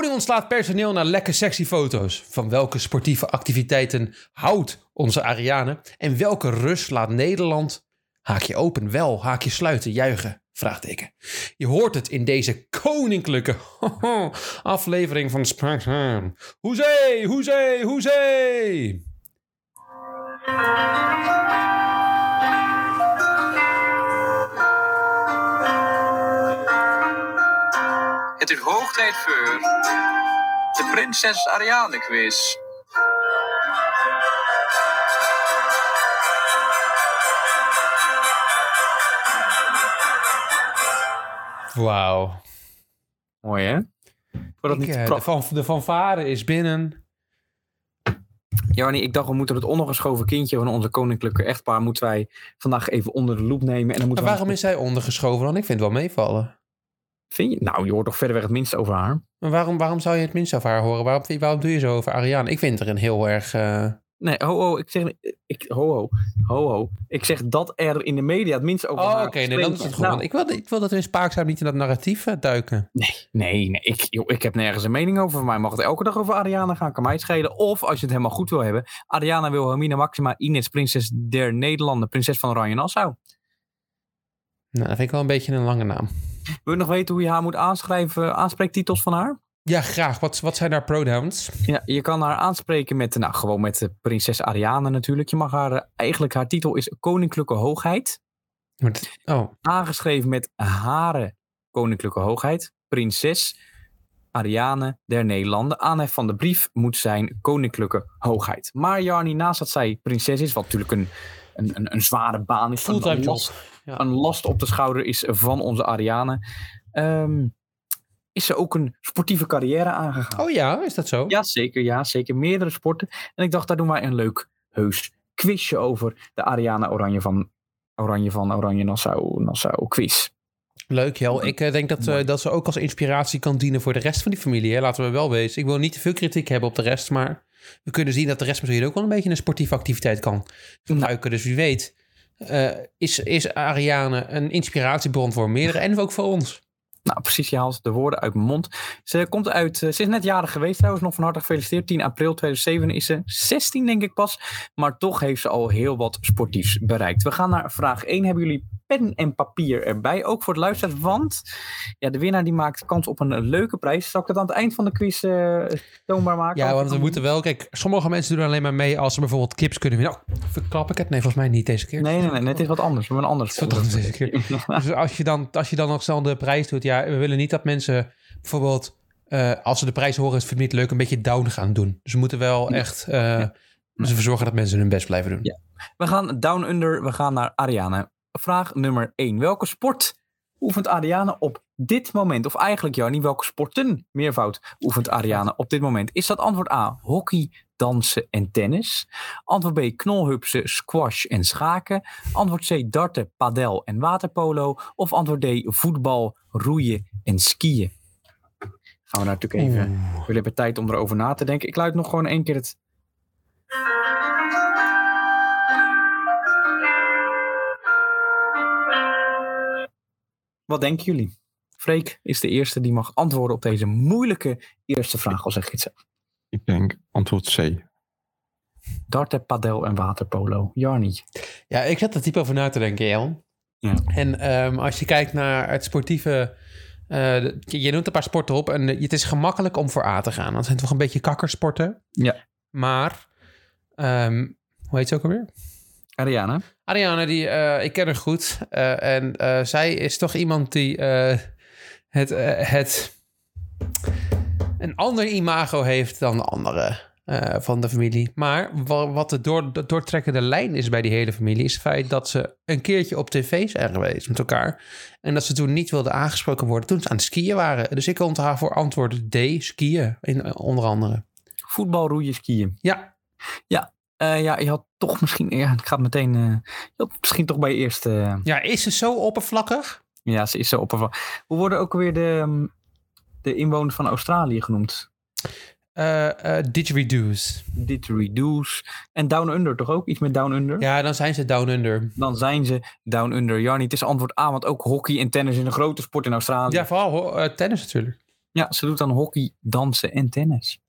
Koning ontslaat personeel naar lekke sexy foto's. Van welke sportieve activiteiten houdt onze Ariane? En welke rust laat Nederland, haakje open, wel, haakje sluiten, juichen? Vraagteken. Je hoort het in deze koninklijke aflevering van Spraakzaam. Hoezee, hoezee, hoezee! Het is hoog tijd voor de Prinses Ariane quiz. Wauw. Mooi hè? Voordat niet eh, de, van, de fanfare is binnen. Jannie, ik dacht we moeten het ondergeschoven kindje van onze koninklijke echtpaar moeten wij vandaag even onder de loep nemen. En dan Maar moeten we waarom is zij ondergeschoven dan? Ik vind het wel meevallen. Vind je? Nou, je hoort toch verder weg het minste over haar. Maar waarom, waarom zou je het minst over haar horen? Waarom, waarom doe je zo over Ariane? Ik vind er een heel erg... eh, Nee, ho, ho, ik zeg, ik, ho, ho, ho, ho. Ik zeg dat er in de media het minst over Oh, haar oké. nee, dan is het goed. Nou, ik wil, ik wil dat we in Spaakzaam niet in dat narratief eh, duiken. Nee, nee, nee. Ik, joh, ik heb nergens een mening over. Voor mij mag het elke dag over Ariana gaan. Kan mij het schelen. Of als je het helemaal goed wil hebben. Ariana Wilhelmina Maxima Ines, prinses der Nederlanden. Prinses van Oranje Nassau. Nou, dat vind ik wel een beetje een lange naam. Wil je nog weten hoe je haar moet aanschrijven? Aanspreektitels van haar? Ja, graag. Wat, wat zijn haar pronouns? Ja, je kan haar aanspreken met, nou, gewoon met de prinses Ariane natuurlijk. Je mag haar, eh, eigenlijk haar titel is Koninklijke Hoogheid. Oh, Aangeschreven met hare Koninklijke Hoogheid. Prinses Ariane der Nederlanden. Aanhef van de brief moet zijn Koninklijke Hoogheid. Maar Jarni, naast dat zij prinses is, wat natuurlijk een, een, een, een zware baan is. fulltime een last, een last op de schouder is van onze Ariane. ehm, is ze ook een sportieve carrière aangegaan. Oh ja, is dat zo? Ja, zeker. Ja, zeker. Meerdere sporten. En ik dacht, daar doen wij een leuk heus quizje over. De Ariana Oranje van Oranje van Oranje Nassau, Nassau quiz. Leuk, Jel. Ik eh, denk dat, eh, dat ze ook als inspiratie kan dienen voor de rest van die familie. Hè? Laten we wel wezen. Ik wil niet te veel kritiek hebben op de rest, maar we kunnen zien dat de rest misschien ook wel een beetje een sportieve activiteit kan gebruiken. Dus wie weet, eh, is, is Ariane een inspiratiebron voor meerdere en ook voor ons. Nou, precies, je haalt de woorden uit mijn mond. Ze komt uit, eh, ze is net jarig geweest trouwens, nog van harte gefeliciteerd. 10 april 2007 is ze 16 denk ik pas. Maar toch heeft ze al heel wat sportiefs bereikt. We gaan naar vraag 1. Hebben jullie pen en papier erbij? Ook voor het luisteren, want ja, de winnaar die maakt kans op een leuke prijs. Zal ik dat aan het eind van de quiz eh, toonbaar maken? Ja, want we moeten wel... Kijk, sommige mensen doen alleen maar mee als ze bijvoorbeeld clips kunnen winnen. Oh, verklap ik het? Nee, volgens mij niet deze keer. Nee, nee, nee, het is wat anders. We hebben een ander Het is wat anders deze keer. Dus als je, dan, als je dan nog de prijs doet, ja, we willen niet dat mensen bijvoorbeeld, eh, als ze de prijs horen, is het niet leuk, een beetje down gaan doen. Dus we moeten wel echt eh dus ervoor zorgen dat mensen hun best blijven doen. Ja. We gaan down under, we gaan naar Ariane. Vraag nummer 1. Welke sport oefent Ariane op dit moment? Of eigenlijk, Jarnie, welke sporten, meervoud, oefent Ariane op dit moment? Is dat antwoord A, hockey, dansen en tennis? Antwoord B, knolhupsen, squash en schaken? Antwoord C, darten, padel en waterpolo? Of antwoord D, voetbal, roeien en skiën? Gaan we daar natuurlijk even... Jullie hebben tijd om erover na te denken. Ik luid nog gewoon één keer het Wat denken jullie? Freek is de eerste die mag antwoorden op deze moeilijke eerste vraag, al zeg je het zelf. Ik denk antwoord C. Darten, padel en waterpolo. Jarni. Ja, ik zat er diep over na te denken, Jan. Ja. En ehm, als je kijkt naar het sportieve... eh, je noemt een paar sporten op en het is gemakkelijk om voor A te gaan. Dat zijn toch een beetje kakkersporten. Ja. Maar, ehm, hoe heet ze ook alweer? Ariana. Ariane, die, eh, ik ken haar goed. eh, en eh, zij is toch iemand die eh, het, het een ander imago heeft dan de andere eh, van de familie. Maar wa- wat de, door, de doortrekkende lijn is bij die hele familie... is het feit dat ze een keertje op tv zijn geweest met elkaar. En dat ze toen niet wilden aangesproken worden toen ze aan het skiën waren. Dus ik onthaal voor antwoord D, skiën, in, onder andere. Voetbal, roeien, skiën. Ja, Eh, ja, je had toch misschien... Ja, ik ga meteen... eh, je had misschien toch bij je eerste... eh, ja is ze zo oppervlakkig? ja, ze is zo op. Hoe worden ook weer de, ehm, de inwoners van Australië genoemd? Eh eh didgeridoos. Didgeridoos. En Down Under toch ook? Iets met Down Under? Ja, dan zijn ze down under. Dan zijn ze Down Under. Jarni, het is antwoord A, want ook hockey en tennis is een grote sport in Australië. Ja, vooral tennis natuurlijk. Ja, ze doet aan hockey, dansen en tennis.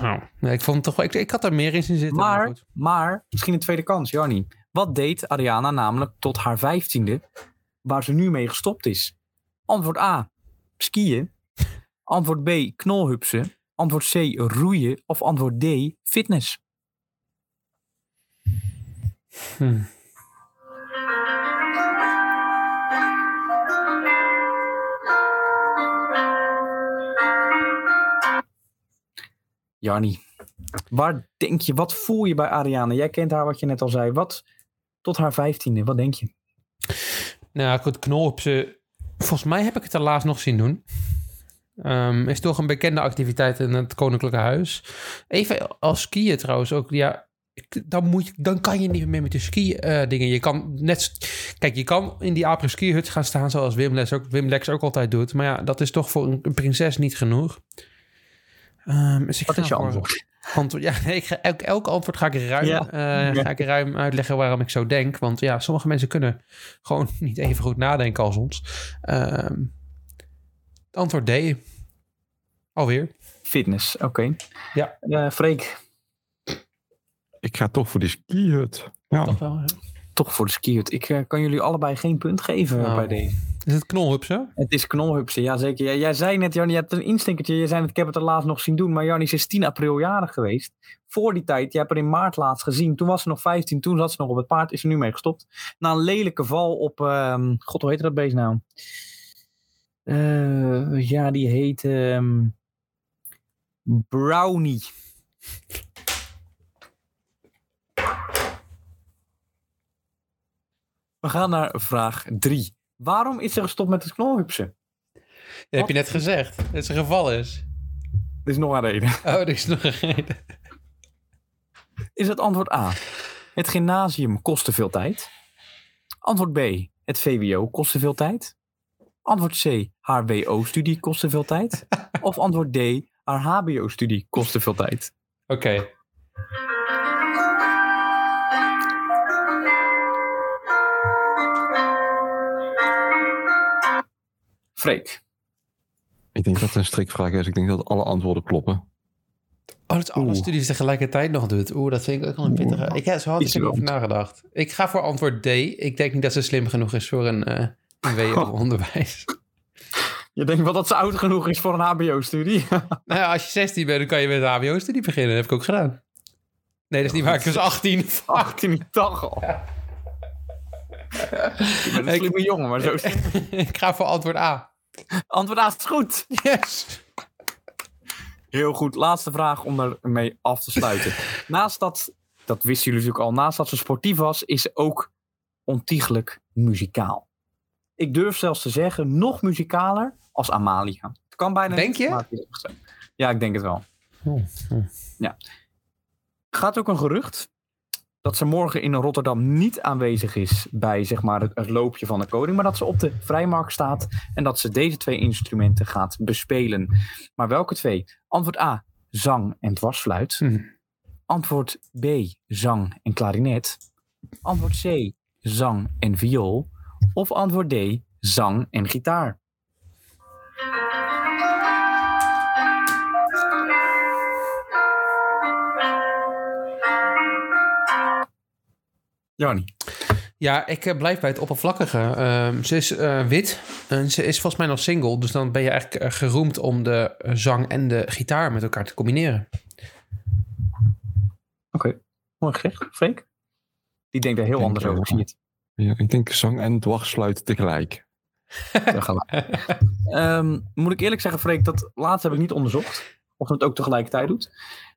Oh, nee, ik vond het toch. Ik, ik had er meer in zien zitten. Maar, Maar, goed. maar misschien een tweede kans, Jarni. Wat deed Ariana namelijk tot haar vijftiende, waar ze nu mee gestopt is? Antwoord A, skiën. Antwoord B, knolhupsen. Antwoord C, roeien. Of antwoord D, fitness. Hm. Jarni, waar denk je, wat voel je bij Ariana? Jij kent haar, wat je net al zei. Wat tot haar vijftiende, wat denk je? Nou, goed, knol op ze. Volgens mij heb ik het er laatst nog zien doen. Ehm, is toch een bekende activiteit in het Koninklijke Huis. Even als skiën trouwens ook. Ja, dan, moet je, dan kan je niet meer met de ski eh. Je kan net... Kijk, je kan in die apres ski hut gaan staan zoals Wim, Les ook, Lex ook altijd doet. Maar ja, dat is toch voor een prinses niet genoeg. Dus ik Wat is je antwoord? Antwoord, ja, nee, ik ga, elk, elk antwoord ga ik ruim, Ja. eh, Ja. ga ik ruim uitleggen waarom ik zo denk. Want ja, sommige mensen kunnen gewoon niet even goed nadenken als ons. Ehm, antwoord D. Alweer. Fitness, oké. Ja. Eh, Freek, Ik ga toch voor de skihut. Ja, Toch wel, hè? toch voor de skihut. Ik eh, kan jullie allebei geen punt geven Nou. bij deze. Is het knolhupsen? Het is knolhupsen, ja zeker. Jij, zei net, Jarni, je hebt een instinkertje. Je zei net, ik heb het er laatst nog zien doen. Maar Jarni is 16 april jarig geweest. Voor die tijd, je hebt haar in maart laatst gezien. Toen was ze nog 15, toen zat ze nog op het paard. Is er nu mee gestopt. Na een lelijke val op, ehm, god hoe heet dat beest nou? Eh, ja, die heet ehm, Brownie. We gaan naar vraag 3. Waarom is ze gestopt met het knolhupsen? Dat heb je net gezegd. Dat een geval is. Er is nog een reden. Oh, er is nog een reden. Is het antwoord A. Het gymnasium kostte veel tijd. Antwoord B. Het VWO kostte veel tijd. Antwoord C. Haar WO-studie kostte veel tijd. Of antwoord D. Haar HBO-studie kostte veel tijd. Oké. Freek. ik denk dat het een strikvraag is. Ik denk dat alle antwoorden kloppen. Oh, dat alle Oeh. studies tegelijkertijd nog doet. Oeh, dat vind ik ook wel een pittige. Ik heb zo had ik nagedacht. Ik ga voor antwoord D. Ik denk niet dat ze slim genoeg is voor een, eh een WO-onderwijs. Je denkt wel dat ze oud genoeg is voor een HBO-studie? nou ja, als je 16 bent, dan kan je met een HBO-studie beginnen. Dat heb ik ook gedaan. Nee, dat is niet waar. Ik was 18. Fuck. 18 die dag al. Je bent een Ik- slimme jongen, maar zo is het. ik ga voor antwoord A. Antwoord A is goed. Yes. Heel goed. Laatste vraag om ermee af te sluiten. naast dat, dat wisten jullie natuurlijk al, naast dat ze sportief was, is ze ook ontiegelijk muzikaal. Ik durf zelfs te zeggen, nog muzikaler als Amalia. Het kan bijna Denk niet, je? Ja, ik denk het wel. Oh, oh. Gaat ook een gerucht dat ze morgen in Rotterdam niet aanwezig is bij zeg maar, het, het loopje van de koning, maar dat ze op de vrijmarkt staat en dat ze deze twee instrumenten gaat bespelen. Maar welke twee? Antwoord A, zang en dwarsfluit. Hm. Antwoord B, zang en klarinet. Antwoord C, zang en viool. Of antwoord D, zang en gitaar. Jani. Ja, ik eh, blijf bij het oppervlakkige. Ehm, ze is eh, wit en ze is volgens mij nog single. Dus dan ben je eigenlijk eh, geroemd om de zang en de gitaar met elkaar te combineren. Oké, mooi gezegd. Freek? Die denkt er heel denk, anders over, ik zie het. Ja, ik denk zang en dwarsfluit tegelijk. Tegelijk. Ehm, moet ik eerlijk zeggen, Freek, dat laatste heb ik niet onderzocht. Of het ook tegelijkertijd doet.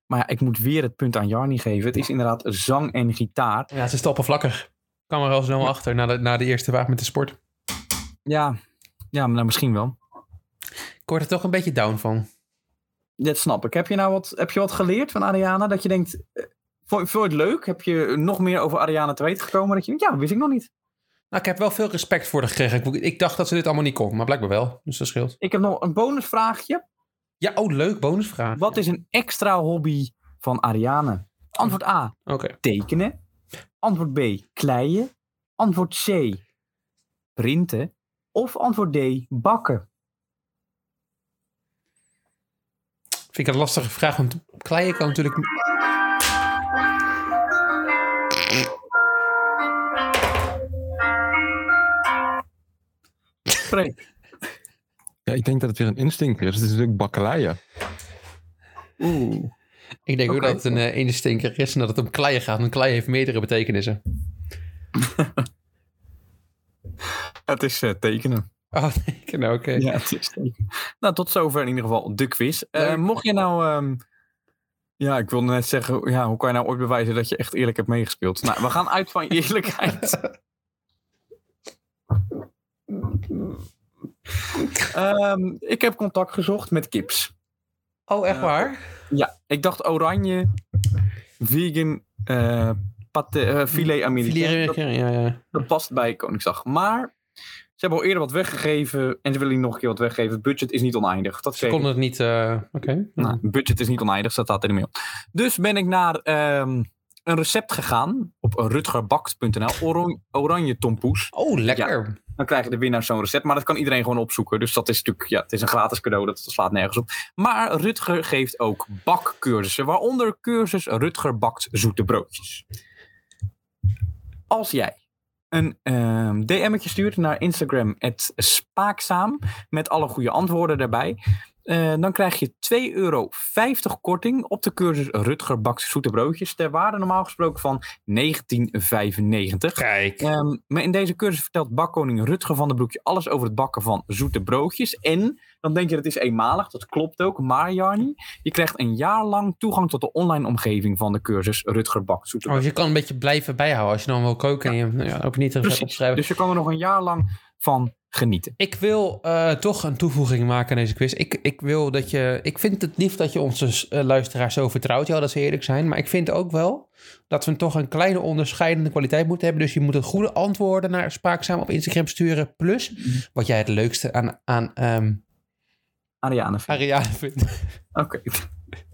Maar ja, ik moet weer het punt aan Jarni geven. Het is inderdaad zang en gitaar. Ja, ze is oppervlakkig. Ik kwam er al snel achter na de, na de eerste vraag met de sport. Ja, ja maar nou, misschien wel. Ik word er toch een beetje down van. Dat snap ik. Heb je nou wat, heb je wat geleerd van Ariana? Dat je denkt, eh, vond je het leuk? Heb je nog meer over Ariana te weten gekomen? Dat je denkt, ja, wist ik nog niet. Nou, ik heb wel veel respect voor haar gekregen. Ik, ik dacht dat ze dit allemaal niet kon, maar blijkbaar wel. Dus dat scheelt. Ik heb nog een bonusvraagje. Ja, oh leuk, bonusvraag. Wat is een extra hobby van Ariane? Antwoord A, tekenen. Antwoord B, kleien. Antwoord C, printen. Of antwoord D, bakken. Vind ik een lastige vraag, want kleien kan natuurlijk... Spreek. Ja, ik denk dat het weer een instinker is. Het is natuurlijk bakkeleien. Oeh. Ik denk ook dat het een uh, ene stinker is en dat het om kleien gaat. Want kleien heeft meerdere betekenissen. Het is eh, tekenen. Oh, nou, oké. Ja, het is tekenen. Nou, tot zover in ieder geval de quiz. Eh, mocht je nou... ehm, ja, ik wilde net zeggen, ja, hoe kan je nou ooit bewijzen dat je echt eerlijk hebt meegespeeld? Nou, we gaan uit van eerlijkheid. Ehm, ik heb contact gezocht met Kips. Oh, echt Ja. waar? Ja, ik dacht oranje, vegan, eh pate, eh, filet Amerikaan. Dat, ja, ja. dat past bij Koningsdag. Maar ze hebben al eerder wat weggegeven en ze willen nog een keer wat weggeven. Budget is niet oneindig. Dat Ze konden het niet... eh, Oké. Nou, budget is niet oneindig, dat staat in de mail. Dus ben ik naar ehm, een recept gegaan op rutgerbakt.nl. Oran- oranje tompoes. Oh, lekker. Dan krijg je de winnaar zo'n recept. Maar dat kan iedereen gewoon opzoeken. Dus dat is natuurlijk, ja, het is een gratis cadeau. Dat slaat nergens op. Maar Rutger geeft ook bakcursussen. Waaronder cursus Rutger bakt zoete broodjes. Als jij een ehm DM'tje stuurt naar Instagram, spaakzaam, met alle goede antwoorden daarbij. Eh, dan krijg je 2,50 euro korting op de cursus Rutger bakt zoete broodjes. Ter waarde normaal gesproken van 19,95. Kijk. Ehm, maar in deze cursus vertelt bakkoning Rutger van den Broekje alles over het bakken van zoete broodjes. En dan denk je dat is eenmalig, dat klopt ook. Maar Jarni, je krijgt een jaar lang toegang tot de online omgeving van de cursus Rutger bakt zoete Oh, dus broodjes. je kan een beetje blijven bijhouden als je dan wil koken en je ja, ook niet opschrijven. Dus je kan er nog een jaar lang van genieten. Ik wil eh, toch een toevoeging maken aan deze quiz. Ik, ik wil dat je. Ik vind het lief dat je onze eh, luisteraars zo vertrouwt, ja, dat ze eerlijk zijn. Maar ik vind ook wel dat we toch een kleine onderscheidende kwaliteit moeten hebben. Dus je moet een goede antwoorden naar Spaakzaam op Instagram sturen. Plus wat jij het leukste aan, aan ehm Ariane, vind- Ariane vindt. oké.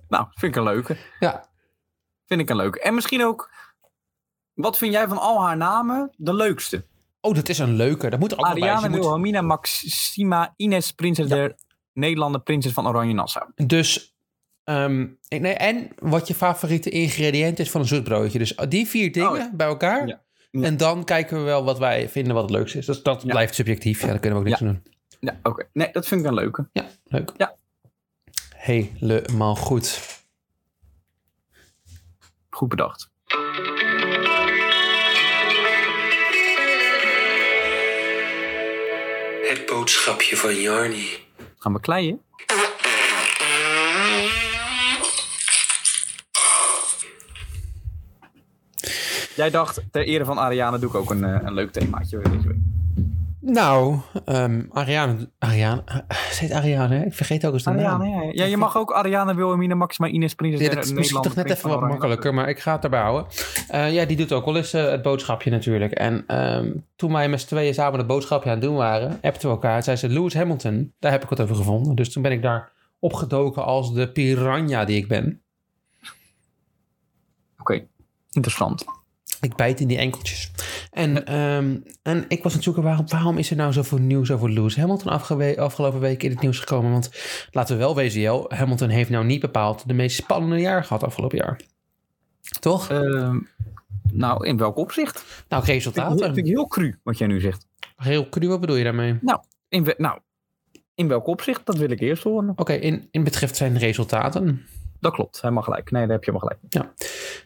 nou, vind ik een leuke. Ja. Vind ik een leuke. En misschien ook, wat vind jij van al haar namen de leukste? Oh, dat is een leuke. Dat moet er ook nog bij. Ariane Je moet- Wilhelmina Maxima Ines Prinses der Nederlanden Prinses van Oranje Nassau. Dus, ehm, nee, en wat je favoriete ingrediënt is van een zoetbroodje. Dus die vier dingen Oh ja. bij elkaar. Ja. En dan kijken we wel wat wij vinden wat het leukste is. Dus dat blijft subjectief. Ja, daar kunnen we ook niks aan doen. Ja, oké. Nee, dat vind ik een leuke. Ja, leuk. Ja. Helemaal goed. Goed bedacht. Het boodschapje van Jarny. Gaan we kleien? Jij dacht, ter ere van Ariane doe ik ook een, eh, een leuk themaatje deze week. Nou, ehm Ariane... Ariane... eh, Ze heet Ariane, hè? Ik vergeet ook eens de naam. Ariane, ja. ja. je mag ook Ariane Wilhelmina Maxima Ines Prinses Ja, dat is misschien toch net even wat makkelijker, maar ik ga het erbij houden. Eh, ja, die doet ook wel eens eh, het boodschapje natuurlijk. En ehm, toen wij met z'n tweeën samen het boodschapje aan het doen waren, appten we elkaar. Zei ze, Lewis Hamilton, daar heb ik wat over gevonden. Dus toen ben ik daar opgedoken als de piranha die ik ben. Oké, interessant. Ik bijt in die enkeltjes. En, ehm, en ik was aan het zoeken, waarom, waarom is er nou zoveel nieuws over Lewis Hamilton afgewe- afgelopen week in het nieuws gekomen? Want laten we wel wezen, Jel, Hamilton heeft nou niet bepaald de meest spannende jaar gehad afgelopen jaar. Toch? Ehm, nou, in welk opzicht? nou, resultaten. vind ik heel cru wat jij nu zegt. Heel cru, wat bedoel je daarmee? In, we- nou, in welk opzicht? Dat wil ik eerst horen. Oké, in, in betreft zijn resultaten. Dat klopt, hij mag gelijk. Nee, daar heb je helemaal gelijk.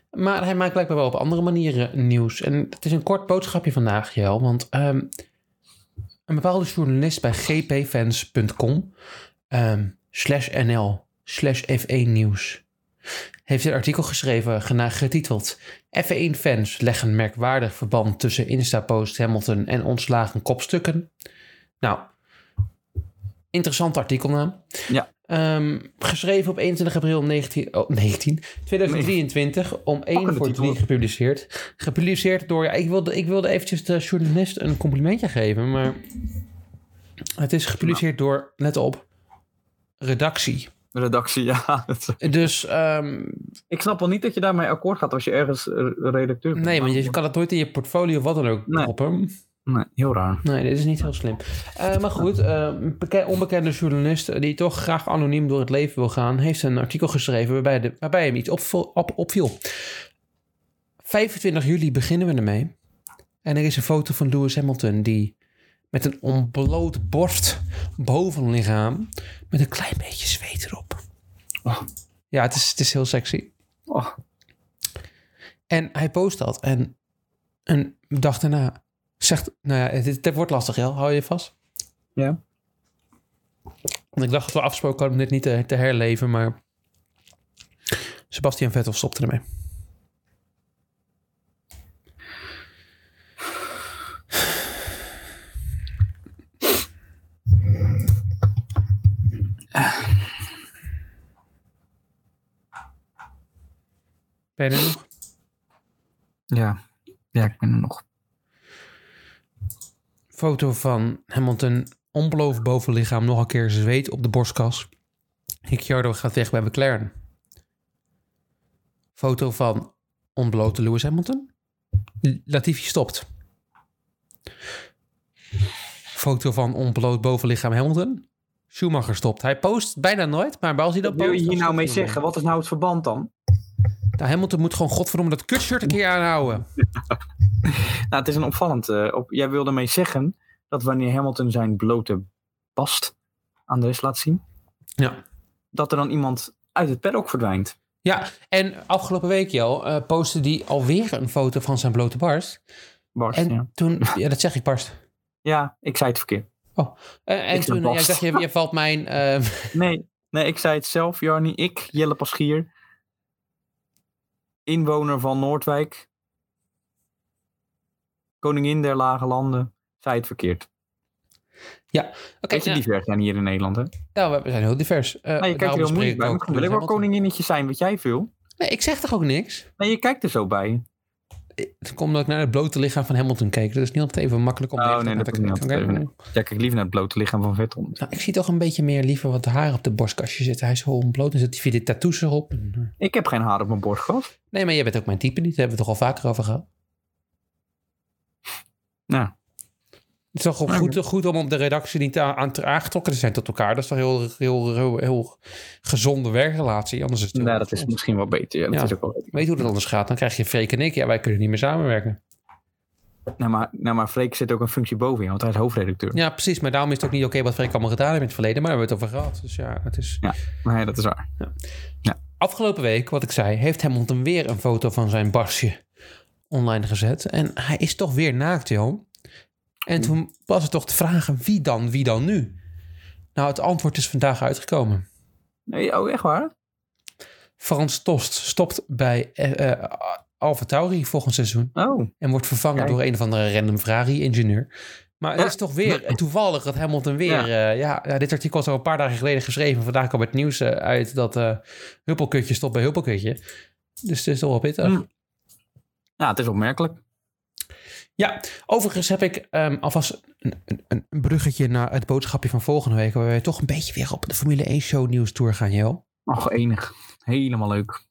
Maar hij maakt blijkbaar wel op andere manieren nieuws. En het is een kort boodschapje vandaag, Jel. Want ehm, een bepaalde journalist bij gpfans.com ehm, slash nl slash F1 nieuws heeft een artikel geschreven getiteld F1 fans leggen merkwaardig verband tussen Insta-post Hamilton en ontslagen kopstukken. Nou, interessant artikelnaam. Ja. Ehm, geschreven op 21 april 19, oh, 19, 2023 om 1 Pakkende voor titel. 3 gepubliceerd. Gepubliceerd door, ja, ik wilde, ik wilde eventjes de journalist een complimentje geven, maar het is gepubliceerd door, let op, redactie. Redactie, ja. Dus ehm, Ik snap wel niet dat je daarmee akkoord gaat als je ergens redacteur bent. nee, want je kan het nooit in je portfolio of wat dan ook Nee. proppen. Nee, heel raar. Nee, dit is niet heel slim. Eh, maar goed, eh, een beke- onbekende journalist die toch graag anoniem door het leven wil gaan, heeft een artikel geschreven waarbij, de, waarbij hem iets op, opviel. 25 juli beginnen we ermee. En er is een foto van Lewis Hamilton die met een ontbloot borst bovenlichaam met een klein beetje zweet erop. Oh. Ja, het is, het is heel sexy. Oh, En hij post dat. En een dag daarna zegt... Nou ja, het, het wordt lastig, Jel. Hou je vast? ja. Want ik dacht dat we afgesproken hadden om dit niet te, te herleven, maar... Sebastian Vettel stopte ermee. Ben je er nog? Ja. Ja, ik ben er nog. Foto van Hamilton, onbeloofd bovenlichaam, nog een keer zweet op de borstkas. Ricciardo gaat weg bij McLaren. Foto van ontblote Lewis Hamilton. Latifi stopt. Foto van ontbloot bovenlichaam Hamilton. Schumacher stopt. Hij post bijna nooit, maar als hij dat Wat wil je hier nou mee zeggen? Wat is nou het verband dan? Nou, Hamilton moet gewoon godverdomme dat kutshirt een keer aanhouden. Nou, het is een opvallend. eh, op, jij wilde mee zeggen dat wanneer Hamilton zijn blote bast aan de rest laat zien, Ja. dat er dan iemand uit het paddock verdwijnt. Ja, en afgelopen week, Jo, eh postte hij alweer een foto van zijn blote barst. Barst, En ja. toen, ja, dat zeg ik barst. ja, ik zei het verkeerd. Eh, en zeg toen, barst. dacht, je, je valt mijn... Nee, nee, ik zei het zelf, Jarni. Ik, Jelle Paschier, inwoner van Noordwijk, koningin der lage landen, zei het verkeerd. ja, oké. Je, nou, divers zijn hier in Nederland, hè? ja, we zijn heel divers. Nou, je kijkt er heel moeilijk bij. ik ook ik wil wel koninginnetje zijn, wat jij veel. Nee, ik zeg toch ook niks? Nee, je kijkt er zo bij. Het komt omdat ik naar het blote lichaam van Hamilton keek. Dat is niet altijd even makkelijk om Oh, nee, dat te is niet Oké. even, Ja, kijk liever naar het blote lichaam van Vettel. Nou, ik zie toch een beetje meer liever wat haar op de borstkastje zitten. Hij is zo ontbloot en zit hij de tattoos erop. Ik heb geen haar op mijn borst gehad. Nee, maar jij bent ook mijn type niet. Daar hebben we het toch al vaker over gehad. Nou, Het is toch gewoon goed, goed om op de redactie niet aan, te aangetrokken te zijn tot elkaar. Dat is toch heel, heel, heel, heel gezonde werkrelatie. Anders is het nou, dat is misschien wel beter. Ja, dat Ja. is ook wel Weet je hoe dat anders gaat? Dan krijg je Freek en ik. Ja, wij kunnen niet meer samenwerken. nou, maar, nou, maar Freek zit ook een functie boven je, want hij is hoofdredacteur. Ja, precies. Maar daarom is het ook niet oké wat Freek allemaal gedaan heeft in het verleden. Maar daar hebben we het over gehad. Dus ja, het is... Nee, dat is waar. Afgelopen week, wat ik zei, heeft Hamilton weer een foto van zijn barsje online gezet. En hij is toch weer naakt, joh. En toen was het toch de vraag, wie dan, wie dan nu? Nou, het antwoord is vandaag uitgekomen. Nee, oh, echt waar? Frans Tost stopt bij eh eh, Alfa Tauri volgend seizoen. Oh, En wordt vervangen Kijk. door een of andere random Ferrari-ingenieur. Maar het Ja. is toch weer toevallig dat Hamilton weer... Ja. ja, ja, dit artikel is al een paar dagen geleden geschreven. Vandaag kwam het nieuws eh, uit dat eh Huppelkutje stopt bij Huppelkutje. Dus het is toch wel pittig. Hm. Nou, het is opmerkelijk. Ja, overigens heb ik ehm, alvast een, een, een bruggetje naar het boodschapje van volgende week... waar wij toch een beetje weer op de Formule 1 show nieuws tour gaan, Jel. Och, enig. Helemaal leuk.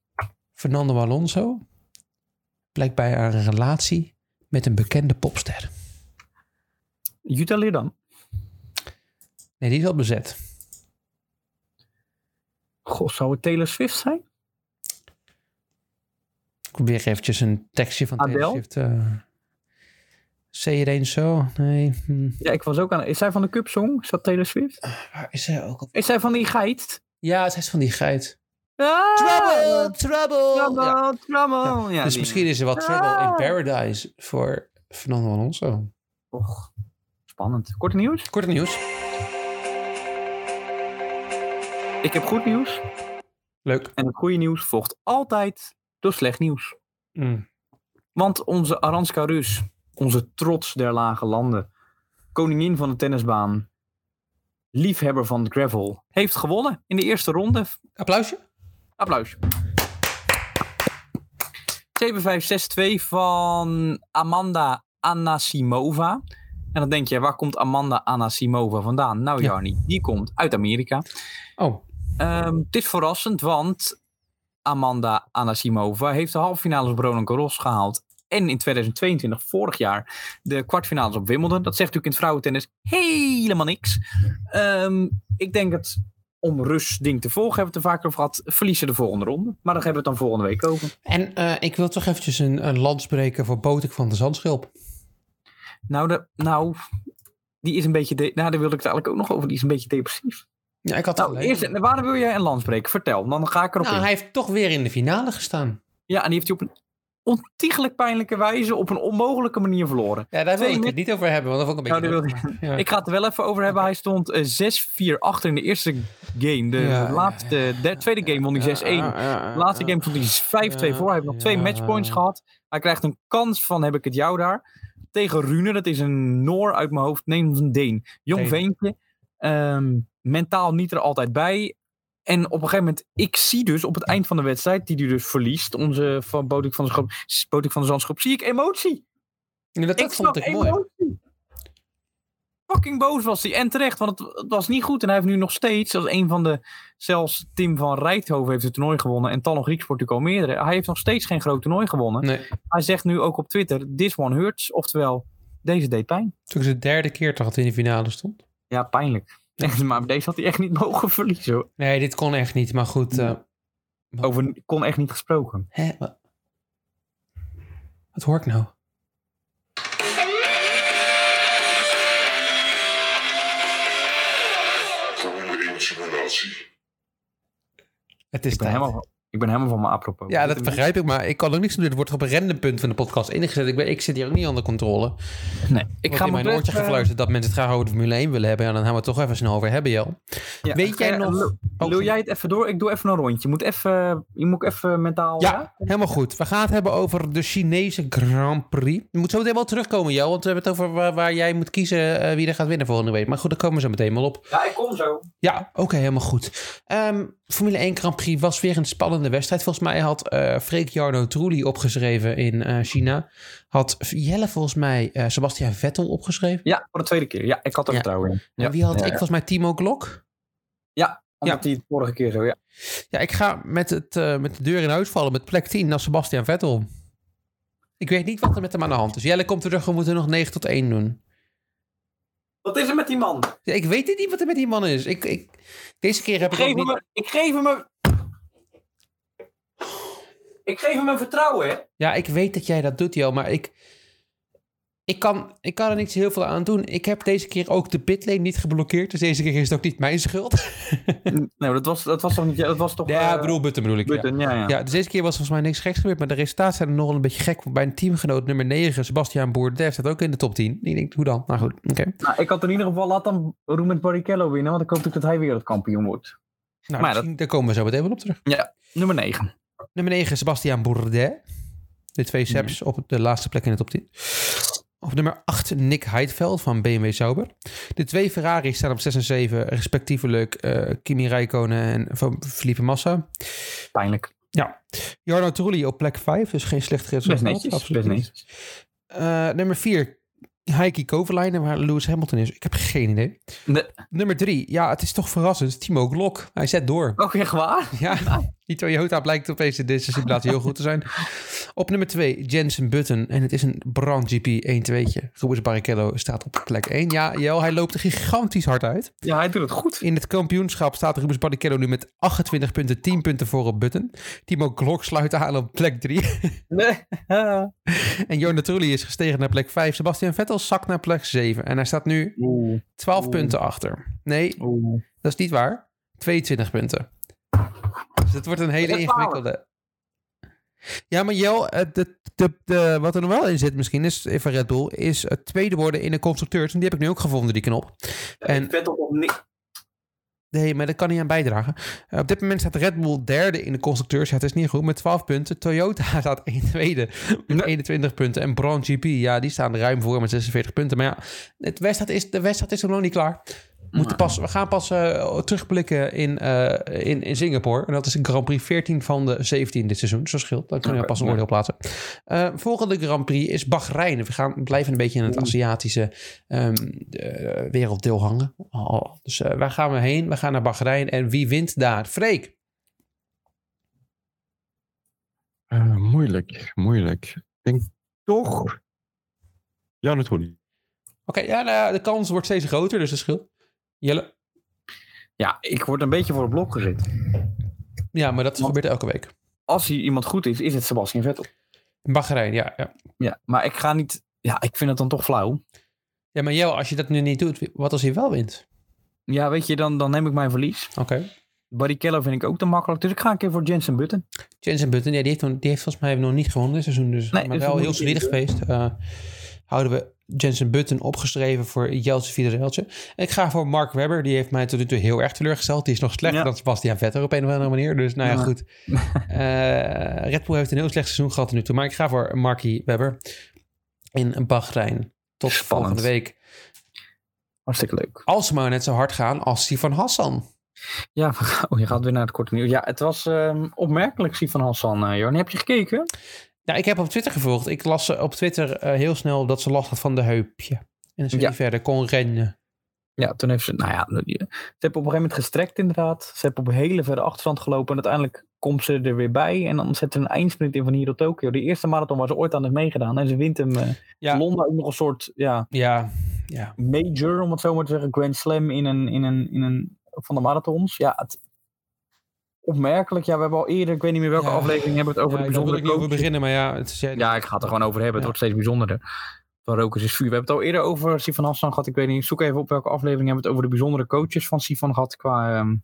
Fernando Alonso blijkt bij een relatie met een bekende popster. Jutta dan. Nee, die is al bezet. Goh, zou het Taylor Swift zijn? Ik probeer eventjes een tekstje van Taylor? Swift. eh het eens zo? Nee. hm. Ja, ik was ook aan... Is zij van de Cup Song? Is dat Taylor Swift? Waar is zij ook op? Is zij van die geit? Ja, zij is van die geit. Ah, Trouble, trouble. Trouble, Ja. trouble. Ja, dus die- misschien is er wat trouble in Ah. paradise voor Fernando Alonso. Och, spannend. Korte nieuws? Korte nieuws. Ik heb goed nieuws. Leuk. En het goede nieuws volgt altijd door slecht nieuws. Mm. Want onze Aranska Rus, onze trots der lage landen, koningin van de tennisbaan, liefhebber van het gravel, heeft gewonnen in de eerste ronde. Applausje. Applaus. 7-5-6-2 van Amanda Anasimova. En dan denk je, waar komt Amanda Anasimova vandaan? Nou, Ja. Jarni, die komt uit Amerika. Oh, Ehm, het is verrassend, want Amanda Anasimova heeft de halve finales op Roland Garros gehaald en in 2022, vorig jaar, de kwartfinales op Wimbledon. Dat zegt natuurlijk in het vrouwentennis helemaal niks. Ehm, ik denk dat om Rus ding te volgen, hebben we het er vaker over gehad, verliezen de volgende ronde. Maar daar hebben we het dan volgende week over. En eh, ik wil toch eventjes een, een lans breken voor Botik van de Zandschulp. Nou, de, nou die is een beetje, de, nou daar wilde ik het eigenlijk ook nog over, die is een beetje depressief. Ja, ik had Nou, eerst, waarom wil jij een lans breken? Vertel, dan ga ik erop Nou, in. hij heeft toch weer in de finale gestaan. Ja, en die heeft hij op een ontiegelijk pijnlijke wijze op een onmogelijke manier verloren. Ja, daar wil ik het niet over hebben, want dat vond ik een beetje... Ja. Ik ga het er wel even over hebben. Hij stond eh, 6-4 achter in de eerste game. De Ja. laatste, de tweede game won hij 6-1. De laatste game stond hij 5-2 voor. Hij heeft nog twee Ja. matchpoints gehad. Hij krijgt een kans van heb ik het jou daar. Tegen Rune, dat is een Noor uit mijn hoofd. Nee, een Deen. Jong Deen. veentje. Ehm, mentaal niet er altijd bij. En op een gegeven moment, ik zie dus op het eind van de wedstrijd, die hij dus verliest, onze van Botik van de Schop, van de Zandschop, zie ik emotie. Ja, dat, dat ik vond ik mooi. emotie. Fucking boos was hij. En terecht, want het, het was niet goed. En hij heeft nu nog steeds, als een van de... Zelfs Tim van Rijthoven heeft het toernooi gewonnen. En Talon Grieksport natuurlijk al meerdere. Hij heeft nog steeds geen groot toernooi gewonnen. Nee, Hij zegt nu ook op Twitter, this one hurts. Oftewel, deze deed pijn. toen is het de derde keer toch dat hij in de finale stond. Ja, pijnlijk. maar deze had hij echt niet mogen verliezen. hoor. Nee, dit kon echt niet, maar goed. eh, Over kon echt niet gesproken. hè, wat? Hoor ik nou? Gewoon de emotionalatie. Het is Ik ben tijd. helemaal, ik ben helemaal van me apropos. Ja, dat begrijp ik, maar ik kan ook niks doen. Het wordt toch op een random punt van de podcast ingezet. Ik, ben, ik zit hier ook niet onder controle. Nee, ik ga in mijn oortje gefluisterd dat mensen het graag over de Formule 1 willen hebben. En dan gaan we het toch even snel over hebben, Jel. Weet jij nog- Oh, Wil jij het even door? Ik doe even een rondje. Je moet even, je moet even mentaal... Ja, helemaal goed. We gaan het hebben over de Chinese Grand Prix. Je moet zo meteen wel terugkomen, Jel. Want we hebben het over waar, waar jij moet kiezen eh, wie er gaat winnen volgende week. Maar goed, daar komen we zo meteen wel op. Ja, ik kom zo. Ja, oké, helemaal goed. Ehm, Formule 1 Grand Prix was weer een spannende wedstrijd. Volgens mij had eh Freek Jarno Trulli opgeschreven in eh, China. Had Jelle volgens mij eh, Sebastian Vettel opgeschreven. Ja, voor de tweede keer. Ja, ik had er Ja. vertrouwen in. Ja. En wie had ja, ik ja. volgens mij Timo Glock? Omdat hij het vorige keer zo, ja. Ja, ik ga met, het, met de deur in huis vallen met plek 10 naar Sebastian Vettel. Ik weet niet wat er met hem aan de hand is. Jelle komt terug, we moeten nog 9 tot 1 doen. Wat is er met die man? Ja, ik weet niet wat er met die man is. Ik, ik, deze keer heb ik, Geef ook hem, niet... een- ik geef hem een... Ik geef hem een vertrouwen, hè? Ja, ik weet dat jij dat doet, Jo, maar ik... Ik kan, ik kan er niet heel veel aan doen. Ik heb deze keer ook de pitlane niet geblokkeerd. Dus deze keer is het ook niet mijn schuld. Nee, dat was, dat was toch niet... Dat was toch... ja, eh, bedoel, Button bedoel ik. Ja. Button, ja, ja. Ja, dus deze keer was volgens mij niks geks gebeurd. Maar de resultaten zijn nog wel een beetje gek. Bij een teamgenoot nummer 9, Sebastian Bourdais, staat ook in de top 10. Ik denk, hoe dan? Nou goed, oké. Nou, ik had in ieder geval... Laat dan Roemet Barrichello winnen. Want ik hoop natuurlijk dat hij wereldkampioen wordt. Nou, Maar misschien, daar komen we zo meteen wel op terug. Nummer 9. Nummer 9, Sebastian Bourdais. De twee Seps op de laatste plek in de top 10. Op nummer 8, Nick Heidveld van BMW Sauber. De twee Ferraris staan op 6 en 7, respectievelijk eh, Kimi Räikkönen en van Felipe Massa. Pijnlijk. Jarno Trulli op plek 5, dus geen slecht Best resultaat. netjes. absoluut Best niet. netjes. Eh, nummer 4, Heikki Kovalainen, waar Lewis Hamilton is. Ik heb geen idee. Nee. Nummer 3, ja, het is toch verrassend. Timo Glock. Hij zet door. Oh, echt waar? Ja, die Toyota blijkt opeens in deze simulatie heel goed te zijn. Op nummer 2, Jensen Button. En het is een Brand GP 1-2'tje. Rubens Barrichello staat op plek 1. Ja, Jel, hij loopt er gigantisch hard uit. Ja, hij doet het goed. In het kampioenschap staat Rubens Barrichello nu met 28 punten, 10 punten voor op Button. Timo Glock sluit aan op plek 3. Nee. en Jorna Trulli is gestegen naar plek 5. Sebastian Vettel zakt naar plek 7. En hij staat nu Oeh. 12 Oeh. punten achter. Nee, Oeh. dat is niet waar. 22 punten. Het wordt een hele Dat is 12. ingewikkelde. Ja, maar Jel, eh, de, de, de, wat er nog wel in zit misschien, is even Red Bull, is het tweede worden in de constructeurs. En die heb ik nu ook gevonden, die knop. En Vettel op niks. nee, maar dat kan niet aan bijdragen. Eh, op dit moment staat Red Bull derde in de constructeurs. Ja, het is niet goed, met 12 punten. Toyota staat 1 tweede met Nee. 21 punten. En Braun GP, ja, die staan er ruim voor met 46 punten. Maar ja, het wedstrijd is, de wedstrijd is nog niet klaar. Moeten pas, we gaan pas eh, terugblikken in, eh, in, in Singapore. En dat is een Grand Prix 14 van de 17 dit seizoen. Zo scheelt. Dan kunnen we Oké, pas een oordeel plaatsen. Eh, volgende Grand Prix is Bahrein. We gaan blijven een beetje in het Aziatische ehm, eh, werelddeel hangen. Oh, dus waar gaan we heen? We gaan naar Bahrein. En wie wint daar? Freek. Moeilijk, moeilijk. Ik denk Toch? Ja, natuurlijk. Oké, ja, nou ja, de kans wordt steeds groter, dus dat scheelt. Jelle? Ja, ik word een beetje voor het blok gezet. Ja, maar dat gebeurt elke week. Als hier iemand goed is, is het Sebastian Vettel. Bahrein, ja, ja. Ja, maar ik ga niet... Ja, ik vind het dan toch flauw. Ja, maar Jelle, als je dat nu niet doet, wat als hij wel wint? Ja, weet je, dan, dan neem ik mijn verlies. Oké. Barrichello vind ik ook te makkelijk. Dus ik ga een keer voor Jensen Button. Jensen Button, ja, die, heeft, die heeft volgens mij nog niet gewonnen dit seizoen. Dus, Nee, maar dus wel we heel solide geweest. Eh, houden we Jensen Button opgeschreven voor Jeltje Fiedereltje. Ik ga voor Mark Webber. Die heeft mij tot nu toe heel erg teleurgesteld. Die is nog slechter Ja. dan Sebastian Vettel op een of andere manier. Dus nou ja, Ja. goed. Eh, Red Bull heeft een heel slecht seizoen gehad tot nu toe. Maar ik ga voor Marky Webber in Bahrein. Tot Spannend. volgende week. Hartstikke leuk. Als ze maar net zo hard gaan als Sifan Hassan. Ja, oh, je gaat weer naar het korte nieuws. Ja, het was ehm, opmerkelijk, Sifan Hassan. eh Jorn, heb je gekeken? Ja, ik heb op Twitter gevolgd. Ik las op Twitter eh, heel snel dat ze last had van de heupje. En ze Ja. niet verder kon rennen. Ja, toen heeft ze, nou ja, ze hebben op een gegeven moment gestrekt inderdaad. Ze hebben op een hele verre achterstand gelopen en uiteindelijk komt ze er weer bij. En dan zet ze een eindsprint in van hier tot Tokio. Die eerste marathon waar ze ooit aan heeft meegedaan. En ze wint hem. eh Ja. Londen ook nog een soort, ja, Ja, ja. major, om het zo maar te zeggen. Grand Slam in een, in een, in een van de marathons. Ja, het, opmerkelijk. Ja, we hebben al eerder, ik weet niet meer welke Ja. aflevering, hebben we het over ja, de wil bijzondere ik niet over coaches. beginnen, maar ja, het is, ja, Ja, ik ga het er gewoon over hebben. Het wordt steeds bijzonderder. Van Rokers is vuur. We hebben het al eerder over Sifan Hassan gehad. Ik weet niet, zoek even op welke aflevering hebben we het over de bijzondere coaches van Sifan gehad qua ehm,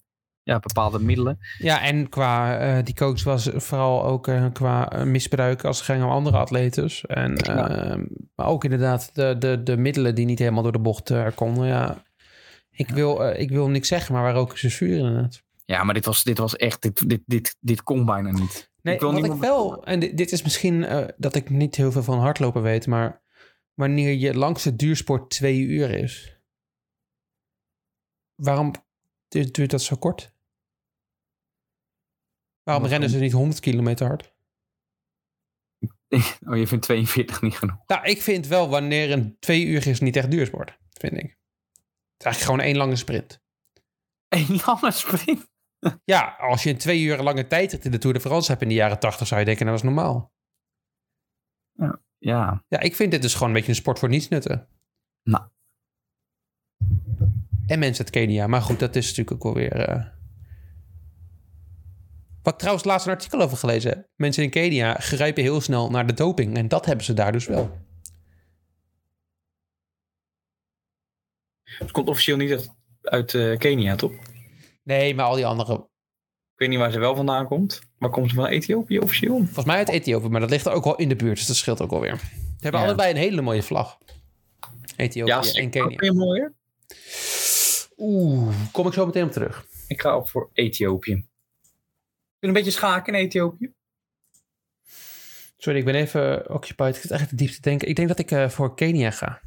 ja, bepaalde middelen. ja, en qua eh, die coach was vooral ook eh, qua misbruik als het ging om andere atletes. En, Ja. eh, maar ook inderdaad de, de, de middelen die niet helemaal door de bocht eh, konden. Ja, ik, Wil, ik wil niks zeggen, maar waar ook is vuur inderdaad. Ja, maar dit was, dit was echt, dit, dit, dit, dit kon bijna niet. Nee, Ik wil wat ik niemand- wel, en dit, dit is misschien eh, dat ik niet heel veel van hardlopen weet, maar wanneer je langste duursport twee uur is, waarom duurt, dat zo kort? Waarom rennen ze niet 100 kilometer hard? Oh, je vindt 42 niet genoeg. Nou, ik vind wel wanneer een twee uur is niet echt duursport, vind ik. Het is eigenlijk gewoon één lange sprint. Een lange sprint. Ja, als je een twee uur lange tijdrit in de Tour de France hebt in de jaren 80, zou je denken, nou, dat is normaal. Ja, Ja, ik vind dit dus gewoon een beetje een sport voor niets nutten. Nou. En mensen uit Kenia. Maar goed, dat is natuurlijk ook wel weer... eh, Wat ik trouwens laatst een artikel over gelezen heb. Mensen in Kenia grijpen heel snel naar de doping. En dat hebben ze daar dus wel. het komt officieel niet uit, uit eh, Kenia, toch? Ik Nee, maar al die andere... weet niet waar ze wel vandaan komt. Maar komt ze van Ethiopië officieel? Volgens mij uit Ethiopië. Maar dat ligt er ook wel in de buurt. Dus dat scheelt ook wel weer. Ze hebben Ja. allebei een hele mooie vlag. Ethiopië en Kenia. ook weer mooier. Oeh, kom ik zo meteen op terug. Ik ga op voor Ethiopië. Ik wil een beetje schaken in Ethiopië. Sorry, ik ben even occupied. Ik zit echt diep te denken. Ik denk dat ik eh, voor Kenia ga.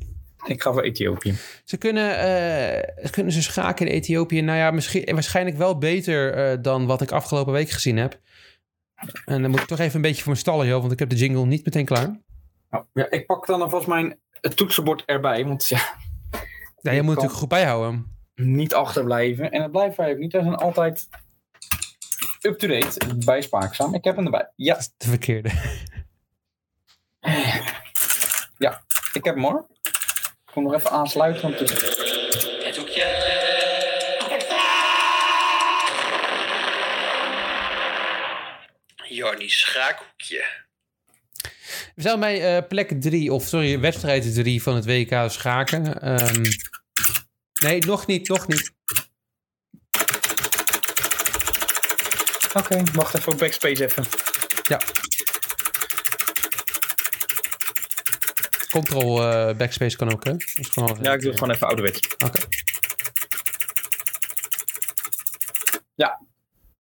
Ik ga voor Ethiopië. Ze kunnen, eh, kunnen ze schaken in Ethiopië. Nou ja, misschien, waarschijnlijk wel beter eh, dan wat ik afgelopen week gezien heb. En dan moet ik toch even een beetje voor mijn stallen, joh, want ik heb de jingle niet meteen klaar. Nou, ja, ik pak dan alvast mijn het toetsenbord erbij. Want ja, Ja, je moet natuurlijk goed bijhouden. niet achterblijven. En het blijft wij ook niet. We zijn altijd up-to-date bij Spaakzaam. Ik heb hem erbij. Ja, De verkeerde. ik heb hem hoor. Ik kom nog even aansluiten. Want het is... Het hoekje. Jarnie Schaakhoekje. We zijn bij eh, plek drie, of sorry, wedstrijd drie van het WK schaken. Ehm, nee, nog niet, nog niet. Oké, wacht even op backspace even. Ja. Control eh, backspace kan ook, hè? Gewoon Ja, ik doe het gewoon even ouderwets. Oké.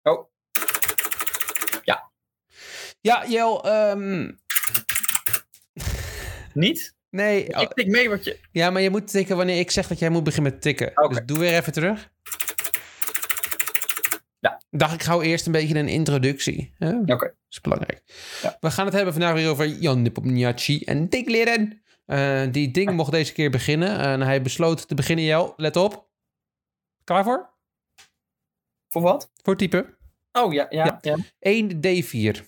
Oh, Ja, Jel, ehm, niet? nee. Ik tik mee wat je... Ja, maar je moet tikken wanneer ik zeg dat jij moet beginnen met tikken. Dus doe weer even terug. Dacht ik hou eerst een beetje een introductie. Hè? Dat Oké. is belangrijk. Ja. We gaan het hebben vandaag weer over Jan Nepomniachtchi en Dick Leren. Eh, die ding mocht deze keer beginnen. En hij besloot te beginnen, Jel. Let op. Klaar voor? Voor wat? Voor typen. Oh, ja, ja, Ja. ja. 1 D4.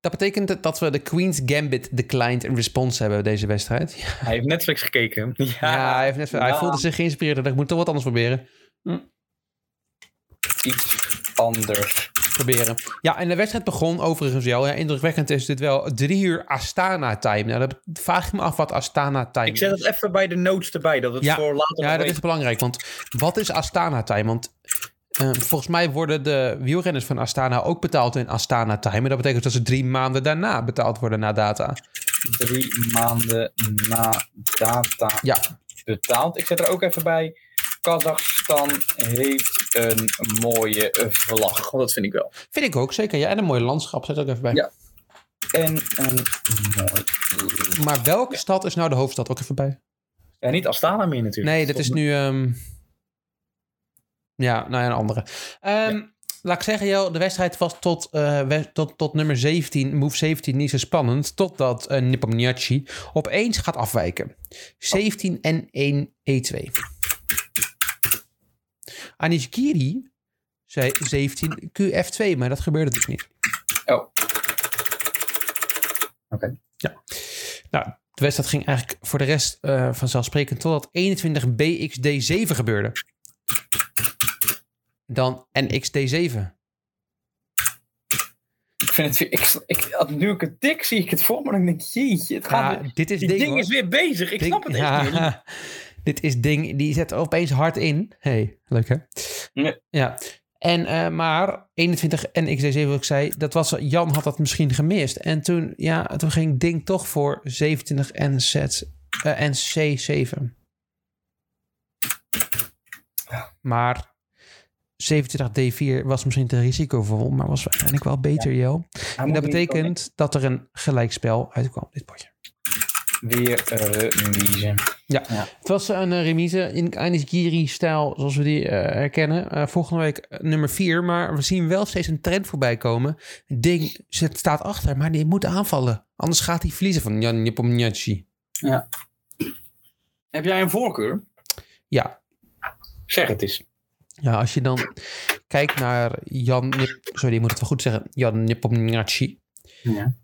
Dat betekent dat we de Queen's Gambit declined in response hebben deze wedstrijd. Ja, Hij heeft Netflix gekeken. Ja, ja, hij, heeft hij voelde zich geïnspireerd. en dacht, Ik moet toch wat anders proberen. Iets anders. proberen. Ja, en de wedstrijd begon overigens wel. Ja, indrukwekkend is dit wel drie uur Astana-time. Nou, dat vraag ik me af wat Astana-time Ik zet is. het even bij de notes erbij, dat het Ja, voor later Ja, dat weet. is belangrijk. Want wat is Astana-time? Want eh, volgens mij worden de wielrenners van Astana ook betaald in Astana-time. En dat betekent dat ze drie maanden daarna betaald worden na data. drie maanden na data Ja, betaald. Ik zet er ook even bij. Kazachstan heeft een mooie vlag. Want dat vind ik wel. vind ik ook zeker. Ja, en een mooi landschap. Zet ook even bij. Ja. En een mooi. Maar welke stad is nou de hoofdstad? Ook even bij. Ja, niet Astana meer natuurlijk. Nee, dat is nu. ehm, Ja, nou ja, een andere. Ehm, Laat ik zeggen, joh, de wedstrijd was tot, eh, we- tot, tot nummer 17, move 17, niet zo spannend. Totdat uh, opeens gaat afwijken. 17 en 1 E2. Anishkiri zei 17 QF2, maar dat gebeurde dus niet. Oh. Oké. Nou, de wedstrijd ging eigenlijk voor de rest eh, vanzelfsprekend totdat 21 BXD7 gebeurde. Dan NXD7. Ik vind het weer... Ik, ik, nu ik het tik, zie ik het voor me. En ik denk, jeetje, het gaat... Ja, weer- dit is die ding, is weer bezig. Ik Ding- snap het echt ja, niet. Dit is ding, die zet opeens hard in. hey, leuk hè? Ja. Ja. En, eh, maar 21 en XD7, wat ik zei, dat was, Jan had dat misschien gemist. En toen, ja, toen ging Ding toch voor 27 en, Z, eh, en C7. Maar 27 D4 was misschien te risicovol, maar was uiteindelijk wel beter, Jo. Hij En dat betekent dat er een gelijkspel uitkwam, dit potje. Weer remise. Het was een uh, remise in Anis-Giri-stijl, zoals we die eh, herkennen. Eh, volgende week eh, nummer 4, maar we zien wel steeds een trend voorbij komen. Het ding zit, staat achter, maar die moet aanvallen. Anders gaat hij verliezen van Jan Nepomniachtchi. Heb jij een voorkeur? Ja. Zeg het eens. ja, als je dan kijkt naar Jan... Sorry, ik moet het wel goed zeggen. Jan Nepomniachtchi. Ja.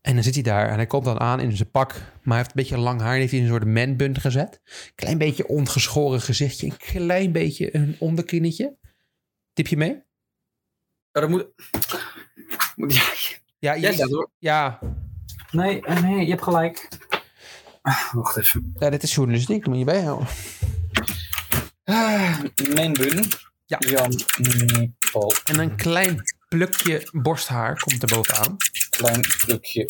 En dan zit hij daar en hij komt dan aan in zijn pak. Maar hij heeft een beetje lang haar. Heeft hij in een soort manbund gezet. Klein beetje ongeschoren gezichtje. Een klein beetje een onderkinnetje. Tip je mee? dat moet... moet ja, Ja, ja, je- dat hoor. ja, Nee, eh, nee, je hebt gelijk. Ah, wacht even. ja, dit is journalistiek. Moet je bijhouden. Ah, mijn bun. Ja. Jan Nipol. En een klein plukje borsthaar komt er bovenaan. Klein plukje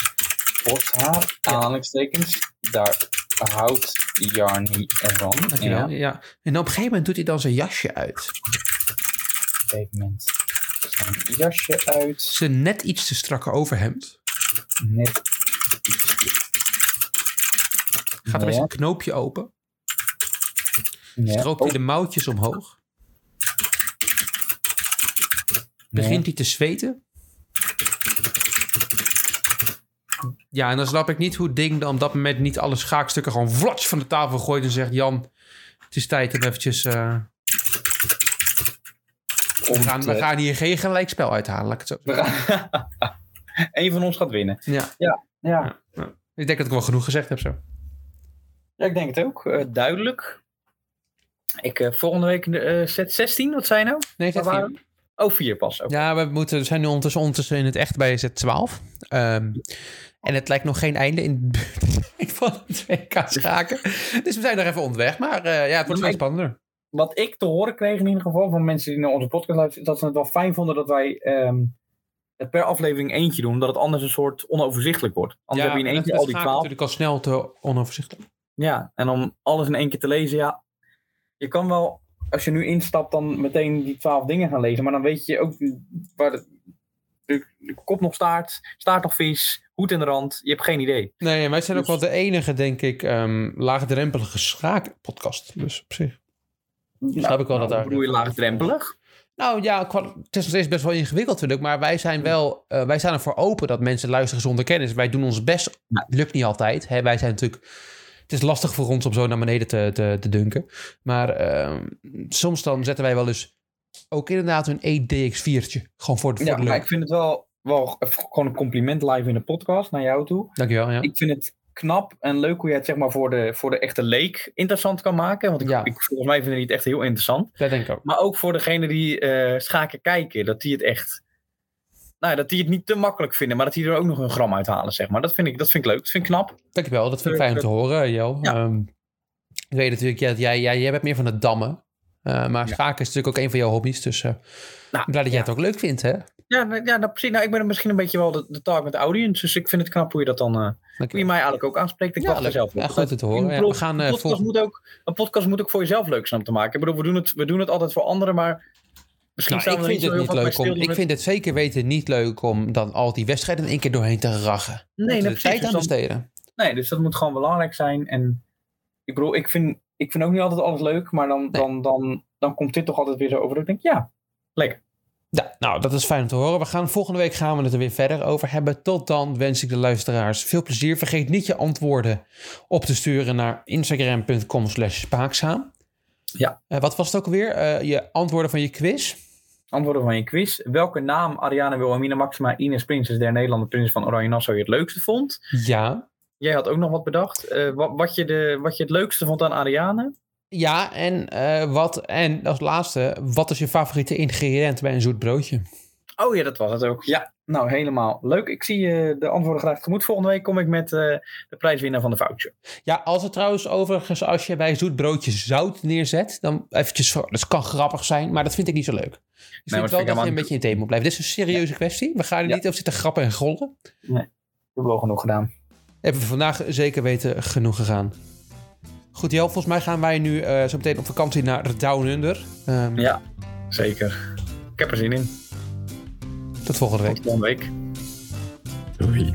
borsthaar. Aanhalingstekens. Daar houdt Jarni ervan. Dankjewel. Ja. Ja. En op een gegeven moment doet hij dan zijn jasje uit. Op een gegeven moment zijn jasje uit. Zijn net iets te strakke overhemd. Net. Gaat er eens een knoopje open. Ja. Stroopt hij de mouwtjes omhoog. Begint hij te zweten. Ja, en dan snap ik niet hoe Ding dan op dat moment niet alle schaakstukken gewoon vlats van de tafel gooit en zegt: Jan, het is tijd om eventjes. eh, we, gaan, te- we gaan hier geen gelijkspel uithalen, laat ik het zo Eén van ons gaat winnen. Ja, Ja. Ja, ik denk dat ik wel genoeg gezegd heb zo. ja ik denk het ook. Eh, duidelijk. Ik, eh, volgende week eh set 16, wat zei je nou? Nee, zet Waar vier. waren we? Oh, 4 pas. Ja, we, moeten, we zijn nu ondertussen, ondertussen in het echt bij Z12. Ehm, en het lijkt nog geen einde in de buurt van het WK schaken. Dus we zijn nog even onderweg. Maar eh, ja, het wordt wel spannender. Wat ik te horen kreeg in ieder geval van mensen die naar onze podcast luisteren, is dat ze het wel fijn vonden dat wij ehm, het per aflevering eentje doen, omdat het anders een soort onoverzichtelijk wordt. Anders heb je in eentje dat al die twaalf. natuurlijk al snel te onoverzichtelijk. Ja, en om alles in één keer te lezen, ja. Je kan wel, als je nu instapt, dan meteen die twaalf dingen gaan lezen. Maar dan weet je ook waar de, kop nog staart, staart nog vis, hoed in de rand. Je hebt geen idee. Nee, en wij zijn ook Dus- wel de enige, denk ik, ehm, laagdrempelige schaakpodcast. Dus op zich. Snap ik wel dat daar- Nou, bedoel je laagdrempelig? Nou ja, het is nog steeds best wel ingewikkeld natuurlijk. Maar wij zijn wel, eh, wij staan ervoor open dat mensen luisteren zonder kennis. Wij doen ons best. Ja. Lukt niet altijd. Hè? Wij zijn natuurlijk. Het is lastig voor ons om zo naar beneden te, te, te dunken. Maar ehm, soms dan zetten wij wel eens ook inderdaad een E EDX4'tje. Gewoon voor, de- voor Ja, de leuk. ik vind het wel wel gewoon een compliment live in de podcast naar jou toe. Dankjewel, ja. Ik vind het knap en leuk hoe jij het zeg maar voor de, voor de echte leek interessant kan maken. Want ik, Ja. ik, volgens mij vinden die het echt heel interessant. Dat denk ik ook. Maar ook voor degene die eh, schaken kijken, dat die het echt. Nou, dat die het niet te makkelijk vinden, maar dat die er ook nog een gram uit halen, zeg maar. Dat vind ik, dat vind ik leuk. Dat vind ik knap. Dankjewel, dat vind ik fijn om te horen, Jo. Ja. Ehm, ik weet natuurlijk, jij, jij, jij bent meer van het dammen. Eh, maar Ja. schaken is natuurlijk ook een van jouw hobby's. Dus eh Nou, blij dat jij ja. het ook leuk vindt, hè? Ja, nou, ja nou, precies. Nou, ik ben misschien een beetje wel de, de talk met de audience. Dus ik vind het knap hoe je dat dan. eh, hoe je mij eigenlijk ook aanspreekt. Ik Ja, wacht leuk. zelf op. Ja, goed te horen. Bedoel, we gaan, een, podcast moet ook, een podcast moet ook voor jezelf leuk zijn om te maken. Ik bedoel, we doen het, we doen het altijd voor anderen, maar. Misschien Nou, ik we vind het niet vaak leuk om. dat Ik vind het zeker weten niet leuk om dan al die wedstrijden in één keer doorheen te rachen. Nee, precies. tijd aan Dus dan- besteden. Nee, dus dat moet gewoon belangrijk zijn. En ik bedoel, ik vind, ik vind ook niet altijd alles leuk, maar dan, dan, dan, dan komt dit toch altijd weer zo over. Dat ik denk, ja, lekker. Ja, nou, dat is fijn om te horen. We gaan volgende week gaan we het er weer verder over hebben. Tot dan wens ik de luisteraars veel plezier. Vergeet niet je antwoorden op te sturen naar instagram.com slash spaakzaam. Ja. Eh, wat was het ook alweer? Eh, je antwoorden van je quiz? Antwoorden van je quiz. Welke naam Ariane Wilhelmina Maxima Ines Prinses der Nederlanden Prins van Oranje Nassau je het leukste vond? Ja. Jij had ook nog wat bedacht. Eh, wat, wat, je de, wat je het leukste vond aan Ariane? Ja, en, eh, wat, en als laatste, wat is je favoriete ingrediënt bij een zoet broodje? Oh ja, dat was het ook. Ja, nou helemaal leuk. Ik zie je de antwoorden graag tegemoet. Volgende week kom ik met de prijswinnaar van de voucher. Ja, als het trouwens overigens, als je bij zoet broodje zout neerzet, dan eventjes, dat kan grappig zijn, maar dat vind ik niet zo leuk. Ik maar vind wel ik dat je een beetje in het thema moet blijven. Dit is een serieuze kwestie. We gaan er Ja. niet over zitten grappen en gollen. Ik heb wel genoeg gedaan. Hebben we vandaag zeker weten genoeg gegaan. Goed, Jel, volgens mij gaan wij nu eh, zo meteen op vakantie naar Down Under. Ehm, Ja, zeker. Ik heb er zin in. Tot volgende week. Tot volgende week. Doei.